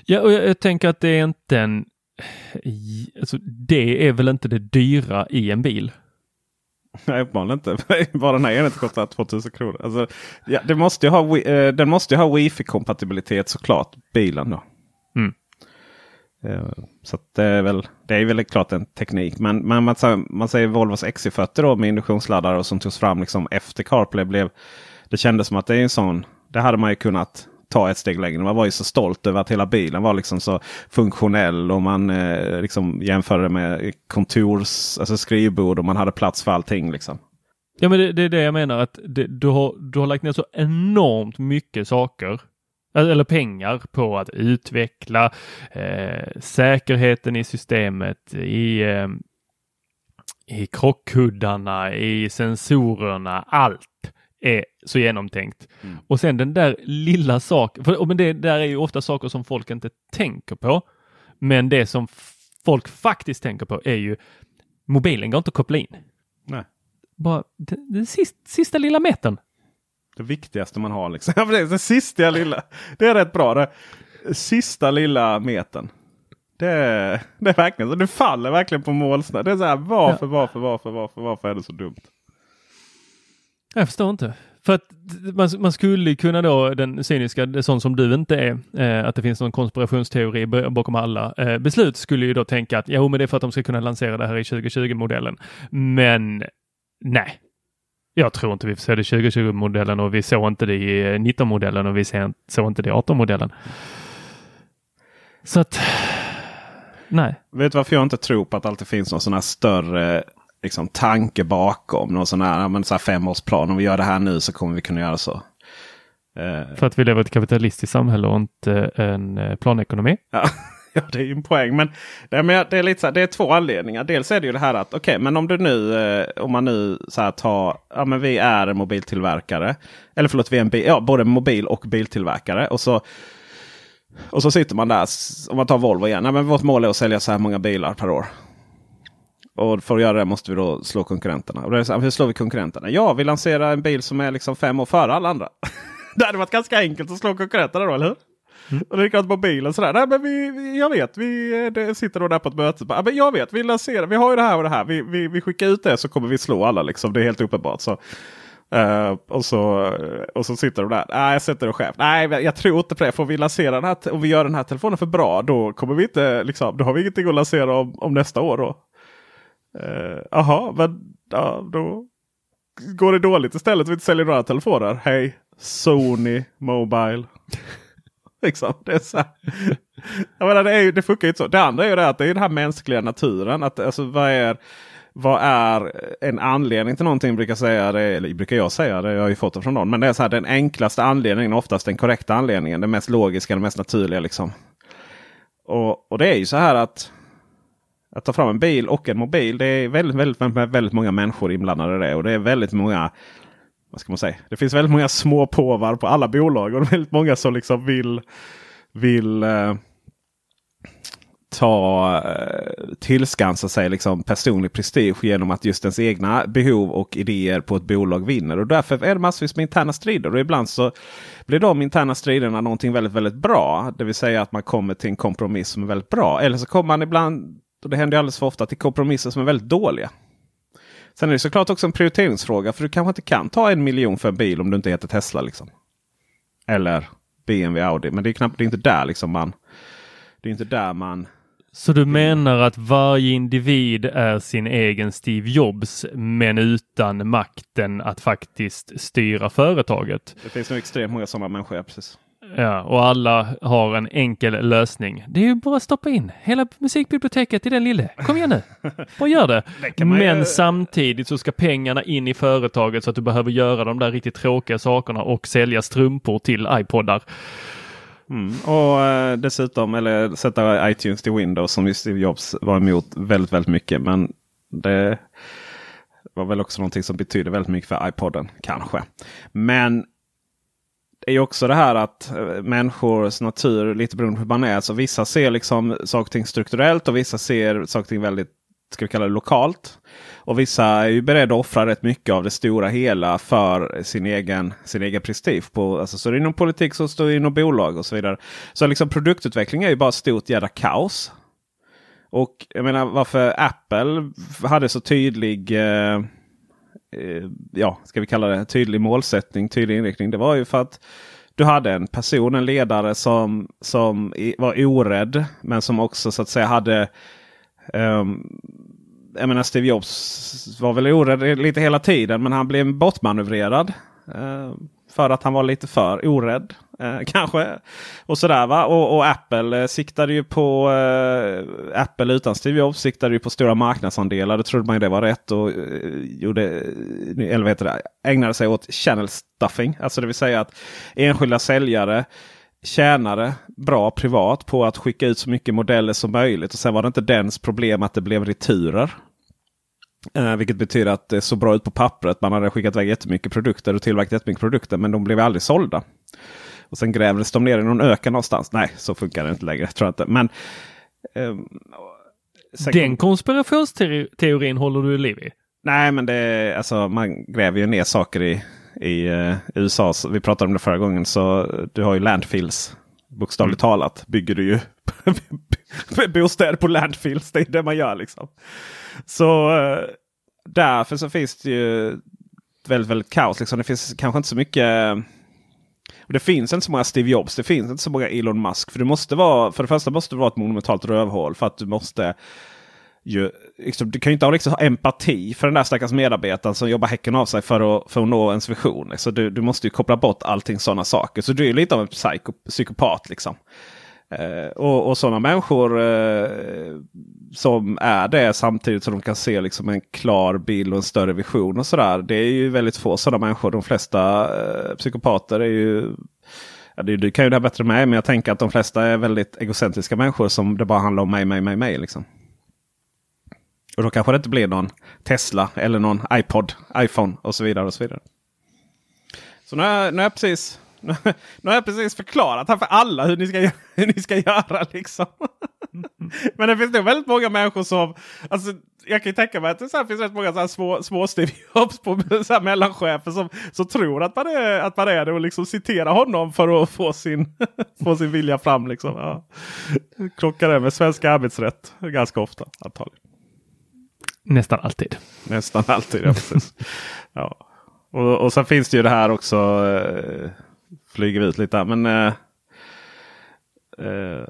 Ja, och jag, jag tänker att det är inte en... Alltså, det är väl inte det dyra i en bil? Nej, uppenbarligen inte. Bara den här enheten kostar 2000 kronor. Alltså, ja, det måste ha, eh, den måste ju ha wifi-kompatibilitet såklart, bilen då. Mm. Eh, så det är väl det är väl klart en teknik. Men, men man, man säger Volvos XC40 då med induktionsladdare och som togs fram liksom efter CarPlay. Blev, det kändes som att det är en sån. Det hade man ju kunnat ta ett steg längre. Man var ju så stolt över att hela bilen var liksom så funktionell. Och man eh, liksom jämförde med kontors, alltså skrivbord och man hade plats för allting. Liksom. Ja men det, det är det jag menar att det, du, har, du har lagt ner så enormt mycket saker eh, eller pengar på att utveckla eh, säkerheten i systemet, i, eh, i krockkuddarna, i sensorerna, allt är så genomtänkt. Mm. Och sen den där lilla saken, för men det där är ju ofta saker som folk inte tänker på. Men det som folk faktiskt tänker på är ju mobilen går inte att koppla in. Nej. Bara den, den sista, sista lilla metern. Det viktigaste man har liksom. det sista lilla. Det är rätt bra. Det sista lilla metern. Det är, det är verkligen så. Det faller verkligen på målsnöret. Det är så här varför, ja. varför, varför, varför, varför är det så dumt? Jag förstår inte. För att man, man skulle kunna då, den cyniska, sån som du inte är, eh, att det finns någon konspirationsteori bakom alla eh, beslut, skulle ju då tänka att jo, men det är för att de ska kunna lansera det här i 2020-modellen. Men nej, jag tror inte vi ser det i 2020-modellen och vi såg inte det i eh, 19-modellen och vi såg inte det i 18-modellen. Så att, nej. Vet du varför jag inte tror på att det alltid finns någon sån här större liksom, tanke bakom. Någon sån här, men, så här femårsplan. Om vi gör det här nu så kommer vi kunna göra så. Uh, För att vi lever i ett kapitalistiskt samhälle och inte en eh, planekonomi. Ja. ja, det är ju en poäng. Men, det, men det, är lite så här, det är två anledningar. Dels är det ju det här att okej, okay, men om du nu, eh, om man nu så här tar, ja men vi är en mobiltillverkare. Eller förlåt, vi är en bil, ja, både mobil och biltillverkare. Och så, och så sitter man där, om man tar Volvo igen. Ja, men vårt mål är att sälja så här många bilar per år. Och för att göra det måste vi då slå konkurrenterna. Och det är så, hur slår vi konkurrenterna? Ja, vi lanserar en bil som är liksom fem år före alla andra. det hade varit ganska enkelt att slå konkurrenterna då, eller hur? Mm. Och likadant på bilen. Sådär. Nej, men vi, jag vet, vi det sitter då där på ett möte. Ja, men jag vet, vi lanserar, vi har ju det här och det här. Vi, vi, vi skickar ut det så kommer vi slå alla. Liksom. Det är helt uppenbart. Så. Uh, och, så, och så sitter de där. Nej, jag sätter det själv. Nej, jag tror inte på det. Får vi lansera den här, om vi gör den här telefonen för bra, då kommer vi inte, liksom, då har vi ingenting att lansera om, om nästa år. Då. Jaha, uh, men ja, då går det dåligt istället. Vi inte säljer några telefoner. Hej, Sony Mobile. liksom, det, är så jag menar, det, är, det funkar ju inte så. Det andra är ju det att det är den här mänskliga naturen. Att, alltså, vad, är, vad är en anledning till någonting? Brukar, säga det, eller brukar jag säga det. Jag har ju fått det från någon. Men det är så här, den enklaste anledningen. Oftast den korrekta anledningen. Den mest logiska, den mest naturliga. liksom. Och, och det är ju så här att att ta fram en bil och en mobil. Det är väldigt, väldigt, väldigt, många människor inblandade i det. Och det är väldigt många vad ska man säga? Det finns väldigt många små påvar på alla bolag. Och väldigt många som liksom vill, vill eh, ta eh, tillskansa sig liksom personlig prestige genom att just ens egna behov och idéer på ett bolag vinner. Och därför är det massvis med interna strider. Och ibland så blir de interna striderna någonting väldigt, väldigt bra. Det vill säga att man kommer till en kompromiss som är väldigt bra. Eller så kommer man ibland och det händer alldeles för ofta till kompromisser som är väldigt dåliga. Sen är det såklart också en prioriteringsfråga. För du kanske inte kan ta en miljon för en bil om du inte heter Tesla. Liksom. Eller BMW Audi. Men det är knappt det är inte där liksom man. Det är inte där man. Så du menar att varje individ är sin egen Steve Jobs men utan makten att faktiskt styra företaget? Det finns nog extremt många sådana människor, ja, precis. Ja, och alla har en enkel lösning. Det är ju bara att stoppa in hela musikbiblioteket i den lille. Kom igen nu, bara gör det. det Men ju... samtidigt så ska pengarna in i företaget så att du behöver göra de där riktigt tråkiga sakerna och sälja strumpor till iPodar. Mm. Och uh, dessutom, eller sätta iTunes till Windows som Steve Jobs var emot väldigt, väldigt mycket. Men det var väl också någonting som betyder väldigt mycket för iPoden kanske. Men är ju också det här att eh, människors natur, lite beroende på hur man är, så vissa ser liksom saker och ting strukturellt och vissa ser saker och ting väldigt, ska vi kalla det lokalt. Och vissa är ju beredda att offra rätt mycket av det stora hela för sin egen, sin egen prestige. På, alltså, så det är inom politik, så står det inom bolag och så vidare. Så liksom produktutveckling är ju bara stort jädra kaos. Och jag menar varför Apple hade så tydlig eh, Eh, ja, ska vi kalla det tydlig målsättning, tydlig inriktning. Det var ju för att du hade en person, en ledare som, som var orädd. Men som också så att säga hade um, jag menar Steve Jobs var väl orädd lite hela tiden men han blev bortmanövrerad. Uh, för att han var lite för orädd. Eh, kanske. Och sådär va. Och, och Apple eh, siktade ju på eh, Apple utan Steve Jobs siktade ju på stora marknadsandelar. Det trodde man ju det var rätt. Och eh, gjorde, eh, eller vad heter det, ägnade sig åt channel stuffing. Alltså det vill säga att enskilda säljare tjänade bra privat på att skicka ut så mycket modeller som möjligt. Och sen var det inte dens problem att det blev returer. Eh, vilket betyder att det såg bra ut på pappret. Man hade skickat iväg jättemycket produkter och tillverkat jättemycket produkter. Men de blev aldrig sålda. Och sen grävdes de ner i någon öken någonstans. Nej, så funkar det inte längre. Tror jag inte. Men, eh, Den konspirationsteorin håller du liv i? Nej, men det alltså, man gräver ju ner saker i, i uh, USA. Så vi pratade om det förra gången. Så du har ju landfills. Bokstavligt mm. talat bygger du ju bostäder på landfills. Det är det man gör liksom. Så eh, därför så finns det ju väldigt, väldigt kaos. Liksom. Det finns kanske inte så mycket och Det finns inte så många Steve Jobs, det finns inte så många Elon Musk. För, det måste vara, för det första måste det vara ett monumentalt rövhål. För att du måste ju, liksom, du kan ju inte ha, liksom, ha empati för den där stackars medarbetaren som jobbar häcken av sig för att, för att nå ens vision. Liksom. Du, du måste ju koppla bort allting sådana saker. Så du är lite av en psyko, psykopat. Liksom. Eh, och, och sådana människor eh, som är det samtidigt som de kan se liksom en klar bild och en större vision. och sådär. Det är ju väldigt få sådana människor. De flesta eh, psykopater är ju Ja, du, du kan ju det här bättre med men jag tänker att de flesta är väldigt egocentriska människor som det bara handlar om mig, mig, mig, mig. Liksom. Och då kanske det inte blir någon Tesla eller någon iPod, iPhone och så vidare. och Så vidare. Så nu har, nu har jag precis nu har jag precis förklarat här för alla hur ni ska, hur ni ska göra. Liksom. Men det finns nog väldigt många människor som... Alltså, jag kan ju tänka mig att det så finns rätt många så här små, små Steve Jobs på så här mellanchefer som, som tror att man, är, att man är det och liksom citerar honom för att få sin, få sin vilja fram. Liksom. Ja. Krockar det med svensk arbetsrätt ganska ofta antagligen. Nästan alltid. Nästan alltid, ja precis. ja. Och, och sen finns det ju det här också. Eh, flyger vi ut lite. Men eh, eh,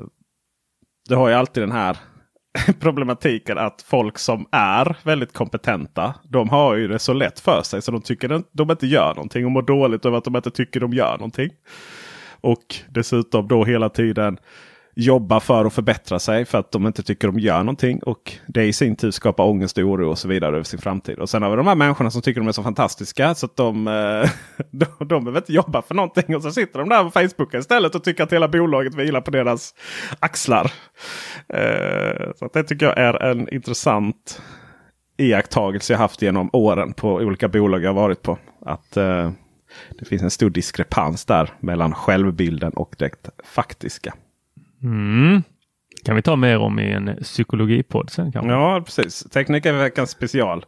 Du har ju alltid den här problematiken att folk som är väldigt kompetenta. De har ju det så lätt för sig så de tycker att de inte gör någonting och mår dåligt över att de inte tycker de gör någonting. Och dessutom då hela tiden jobba för att förbättra sig för att de inte tycker de gör någonting. Och det i sin tur skapar ångest och oro och så vidare över sin framtid. Och sen har vi de här människorna som tycker de är så fantastiska så att de, eh, de, de behöver inte jobba för någonting. Och så sitter de där på Facebook istället och tycker att hela bolaget vilar på deras axlar. Eh, så det tycker jag är en intressant iakttagelse jag haft genom åren på olika bolag jag varit på. Att eh, det finns en stor diskrepans där mellan självbilden och det faktiska. Mm. Kan vi ta mer om i en psykologipodd sen kanske? Ja, precis. Teknik är veckans special.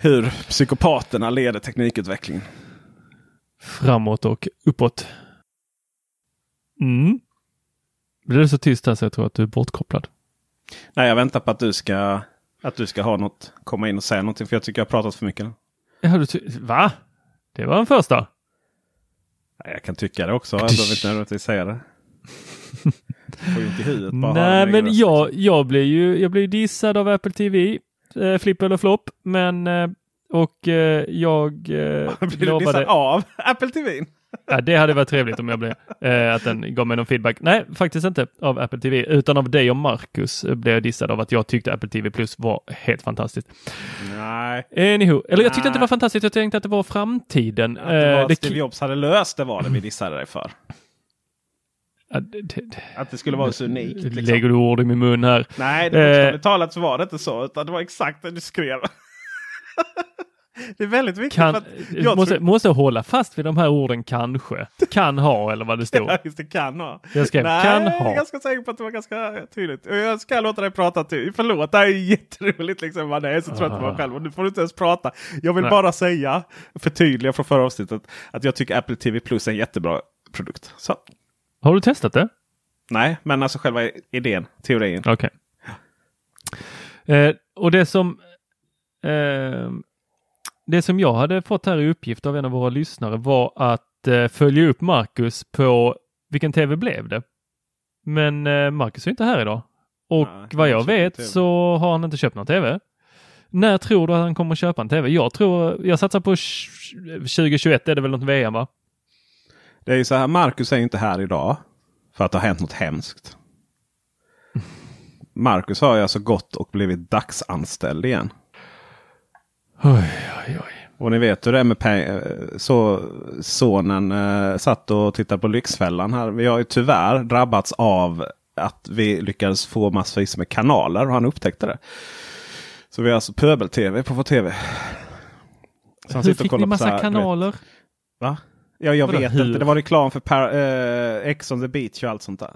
Hur psykopaterna leder teknikutvecklingen. Framåt och uppåt. Mm. Blir det så tyst här så jag tror att du är bortkopplad? Nej, jag väntar på att du ska, att du ska ha något, komma in och säga någonting. För jag tycker jag har pratat för mycket. Ja, du Va? Det var den första. Jag kan tycka det också. Jag behöver inte nödvändigtvis säga det. Nej, men jag, jag blev ju jag blev dissad av Apple TV. Eh, flipp eller flopp. Men eh, och eh, jag eh, Blir du dissad av Apple TV? Ja, det hade varit trevligt om jag blev eh, att den gav mig någon feedback. Nej, faktiskt inte av Apple TV, utan av dig och Marcus blev jag dissad av att jag tyckte Apple TV Plus var helt fantastiskt. Nej. Anywho, eller jag tyckte Nej. inte det var fantastiskt. Jag tänkte att det var framtiden. Att det var eh, Steve Jobs hade löst det var det vi dissade dig för. Att det skulle vara så unikt. Liksom. Lägger du ord i min mun här. Nej, det eh, talat så var det inte så. Utan det var exakt det du skrev. Det är väldigt viktigt. Kan, att jag måste, tror- måste hålla fast vid de här orden kanske. Kan ha eller vad det stod. Ja, just det, kan ha. Jag skrev Nej, kan jag är ha. ganska säker på att det var ganska tydligt. Jag ska låta dig prata till. Förlåt, det här är jätteroligt. Liksom. Man är så trött på mig själv och nu får du inte ens prata. Jag vill Nej. bara säga, förtydliga från förra avsnittet, att jag tycker Apple TV Plus är en jättebra produkt. Så, Har du testat det? nej, men alltså själva idén, teorin. Okej. Eh, och det som eh, det som jag hade fått här i uppgift av en av våra lyssnare var att eh, följa upp Marcus på vilken tv blev det? Men eh, Marcus är inte här idag. Och Nej, vad jag vet så har han inte köpt någon tv. När tror du att han kommer köpa en tv? Jag tror, jag satsar på sh- 2021 är det väl något VM va? Det är ju så här, Marcus är ju inte här idag. För att det har hänt något hemskt. Marcus har ju alltså gått och blivit dagsanställd igen. Oj, oj, oj. Och ni vet hur det är med pengar. Så sonen eh, satt och tittade på Lyxfällan här. Vi har ju tyvärr drabbats av att vi lyckades få massvis med kanaler och han upptäckte det. Så vi har alltså pöbel-tv på vår tv. Så han Hur sitter och fick kollar ni på så här, massa du vet- kanaler? Va? Ja, jag Vadå, vet hur? inte. Det var reklam för par, eh, Ex on the beach och allt sånt där.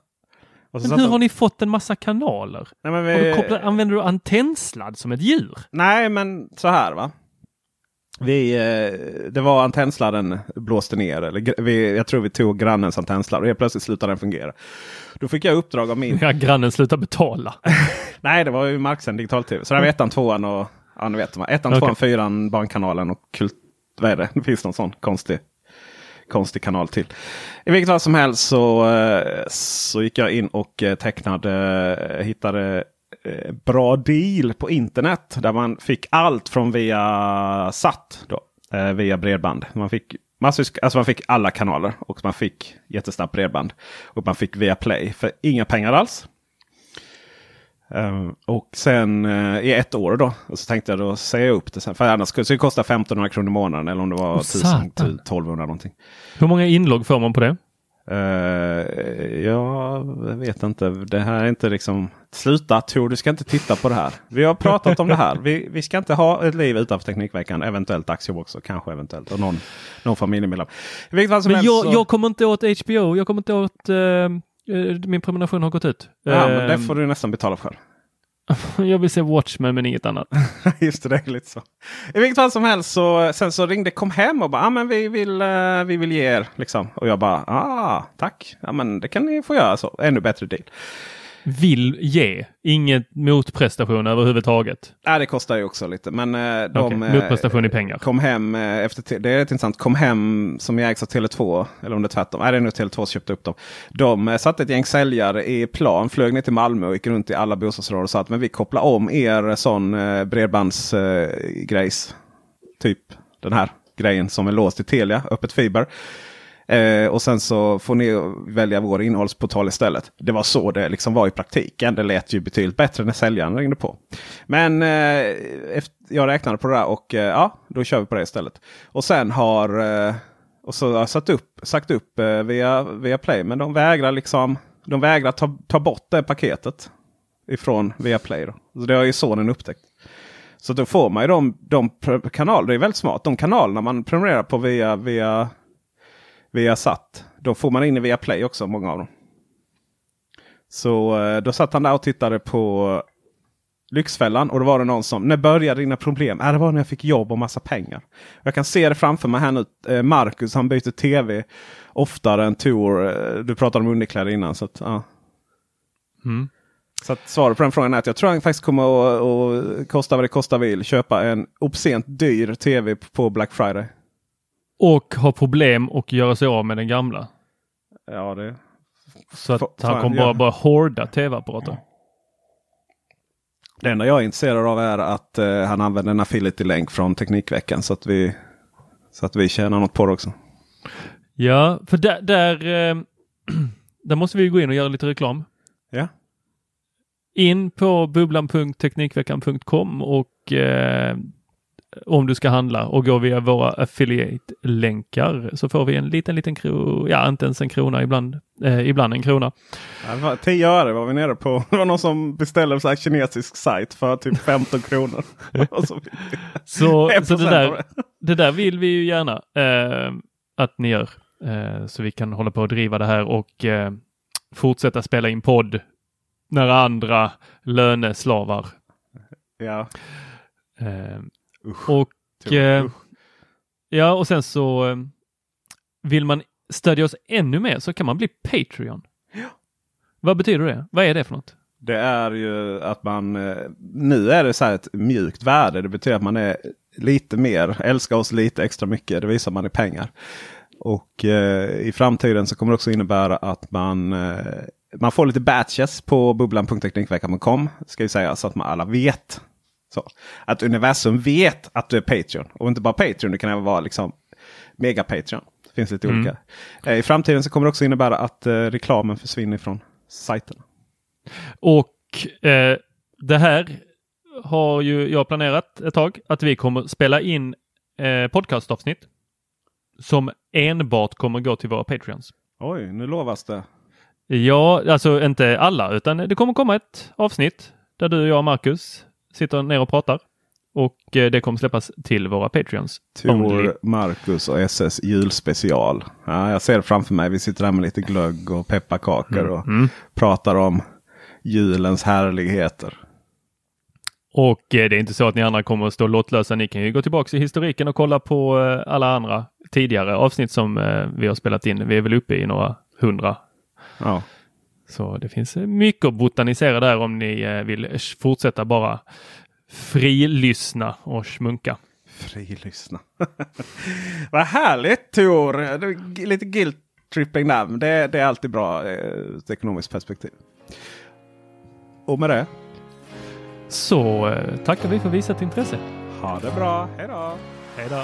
Och så Men hur de- har ni fått en massa kanaler? Nej, men vi... du kopplat, använder du antennsladd som ett djur? Nej, men så här va. Vi, eh, det var antennsladden blåste ner. Eller, vi, jag tror vi tog grannens antennsladd och helt plötsligt slutade den fungera. Då fick jag uppdrag av min... Ja, grannen slutar betala. Nej, det var ju marksänd digital-tv. Så det var ettan, tvåan och... Ja, ni vet. Ettan, Okej. tvåan, fyran, Barnkanalen och kult... Vad är det? Det finns någon sån konstig, konstig kanal till. I vilket fall som helst så, eh, så gick jag in och eh, tecknade, eh, hittade bra deal på internet. Där man fick allt från via satt Då, via bredband. Man fick, massvis, alltså man fick alla kanaler och man fick jättesnabbt bredband. Och man fick via Play för inga pengar alls. Ehm, och sen eh, i ett år då. Och så tänkte jag då säga upp det sen. För annars skulle det kosta 1500 kronor i månaden. Eller om det var Åh, 1000, satan. 1200 någonting. Hur många inlogg får man på det? Uh, jag vet inte. Det här är inte liksom... Sluta Tor, du ska inte titta på det här. Vi har pratat om det här. Vi, vi ska inte ha ett liv utanför Teknikveckan. Eventuellt aktiebolag också. Kanske eventuellt. Och någon, någon familjemedlem. Men jag, så- jag kommer inte åt HBO. Jag kommer inte åt... eh, min prenumeration har gått ut. Ja, men det Eh, får du nästan betala för. Jag vill se Watchmen men inget annat. Just det, det är lite så. I vilket fall som helst så sen så ringde kom hem och bara ah, men vi vill, eh, vi vill ge er. Liksom. Och jag bara ah, tack. Ja, men det kan ni få göra så. Ännu bättre deal. Vill ge. Inget motprestation överhuvudtaget. Nej, det kostar ju också lite. Men eh, de Okej, eh, motprestation i pengar. kom hem eh, efter... te- Det är rätt intressant. Kom hem som ägs av Tele2. Eller om det är tvärtom. Nej, det är nog Tele2 som köpte upp dem. De eh, satte ett gäng säljare i plan. Flög ner till Malmö och gick runt i alla bostadsområden och sa att men vi kopplar om er sån eh, bredbandsgrejs. Grejs. typ den här grejen som är låst i Telia. Öppet fiber. Eh, och sen så får ni välja vår innehållsportal istället. Det var så det liksom var i praktiken. Det lät ju betydligt bättre när säljaren ringde på. Men eh, efter, jag räknade på det där och eh, ja, då kör vi på det istället. Och sen har eh, och så har jag satt upp, sagt upp eh, via, via Play. Men de vägrar liksom de vägrar ta, ta bort det paketet ifrån Viaplay. Då. Så det har ju sonen upptäckt. Så då får man ju de, de kanaler, det är väldigt smart. De kanalerna man prenumererar på via, via, via SAT. Då får man in i Viaplay också, många av dem. Så eh, då satt han där och tittade på Lyxfällan och då var det någon som, när började dina problem? Äh, det var när jag fick jobb och massa pengar. Jag kan se det framför mig här nu. Eh, Marcus han byter tv oftare än Tor. Eh, Du pratade om underkläder innan. Så, att, ja. Mm. så att svaret på den frågan är att jag tror han faktiskt kommer att, att kosta vad det kostar vill. Köpa en obscent dyr tv på Black Friday. Och har problem och göra sig av med den gamla. Ja, det... Så att Fa- han kommer bara, bara hårda tv-apparater. Det enda jag är intresserad av är att eh, han använder en affiliate-länk från Teknikveckan. Så att, vi, så att vi tjänar något på det också. Ja, för där, där, eh, där måste vi gå in och göra lite reklam. Ja. In på bubblan.teknikveckan.com och eh, om du ska handla och gå via våra affiliate-länkar så får vi en liten, liten krona, ja inte ens en krona, ibland, eh, ibland en krona. Ja, 10 öre var vi nere på. Det var någon som beställde en kinesisk sajt för typ 15 kronor. så så, så det, där, det där vill vi ju gärna eh, att ni gör. Eh, så vi kan hålla på och driva det här och eh, fortsätta spela in podd när andra löneslavar. Ja. Usch, och eh, ja, och sen så eh, vill man stödja oss ännu mer så kan man bli Patreon. Ja. Vad betyder det? Vad är det för något? Det är ju att man eh, nu är det så här ett mjukt värde. Det betyder att man är lite mer, älskar oss lite extra mycket. Det visar man i pengar. Och eh, i framtiden så kommer det också innebära att man eh, man får lite batches på bubblan.teknikveckan.com. Ska vi säga så att man alla vet så. Att universum vet att du är Patreon. Och inte bara Patreon, det kan även vara liksom mega Patreon. Det finns lite mm. olika. Eh, I framtiden så kommer det också innebära att eh, reklamen försvinner från sajterna. Och eh, det här har ju jag planerat ett tag att vi kommer spela in eh, podcastavsnitt som enbart kommer gå till våra Patreons. Oj, nu lovas det. Ja, alltså inte alla, utan det kommer komma ett avsnitt där du och jag, Marcus, sitter ner och pratar. Och eh, det kommer släppas till våra Patreons. Tor, Marcus och SS julspecial. Ja, jag ser det framför mig. Vi sitter där med lite glögg och pepparkakor mm. och mm. pratar om julens härligheter. Och eh, det är inte så att ni andra kommer att stå lottlösa. Ni kan ju gå tillbaka i historiken och kolla på eh, alla andra tidigare avsnitt som vi har spelat in. Vi är väl uppe i några hundra. Ja. Så det finns mycket att botanisera där om ni eh, vill fortsätta bara frilyssna och smunka. Frilyssna. Vad härligt Tor! Lite guilt-tripping namn. Det, det, är alltid bra eh, ur ett ekonomiskt perspektiv. Och med det. Så eh, tackar vi för visat intresse. Ha det bra. Hej då! Hej då!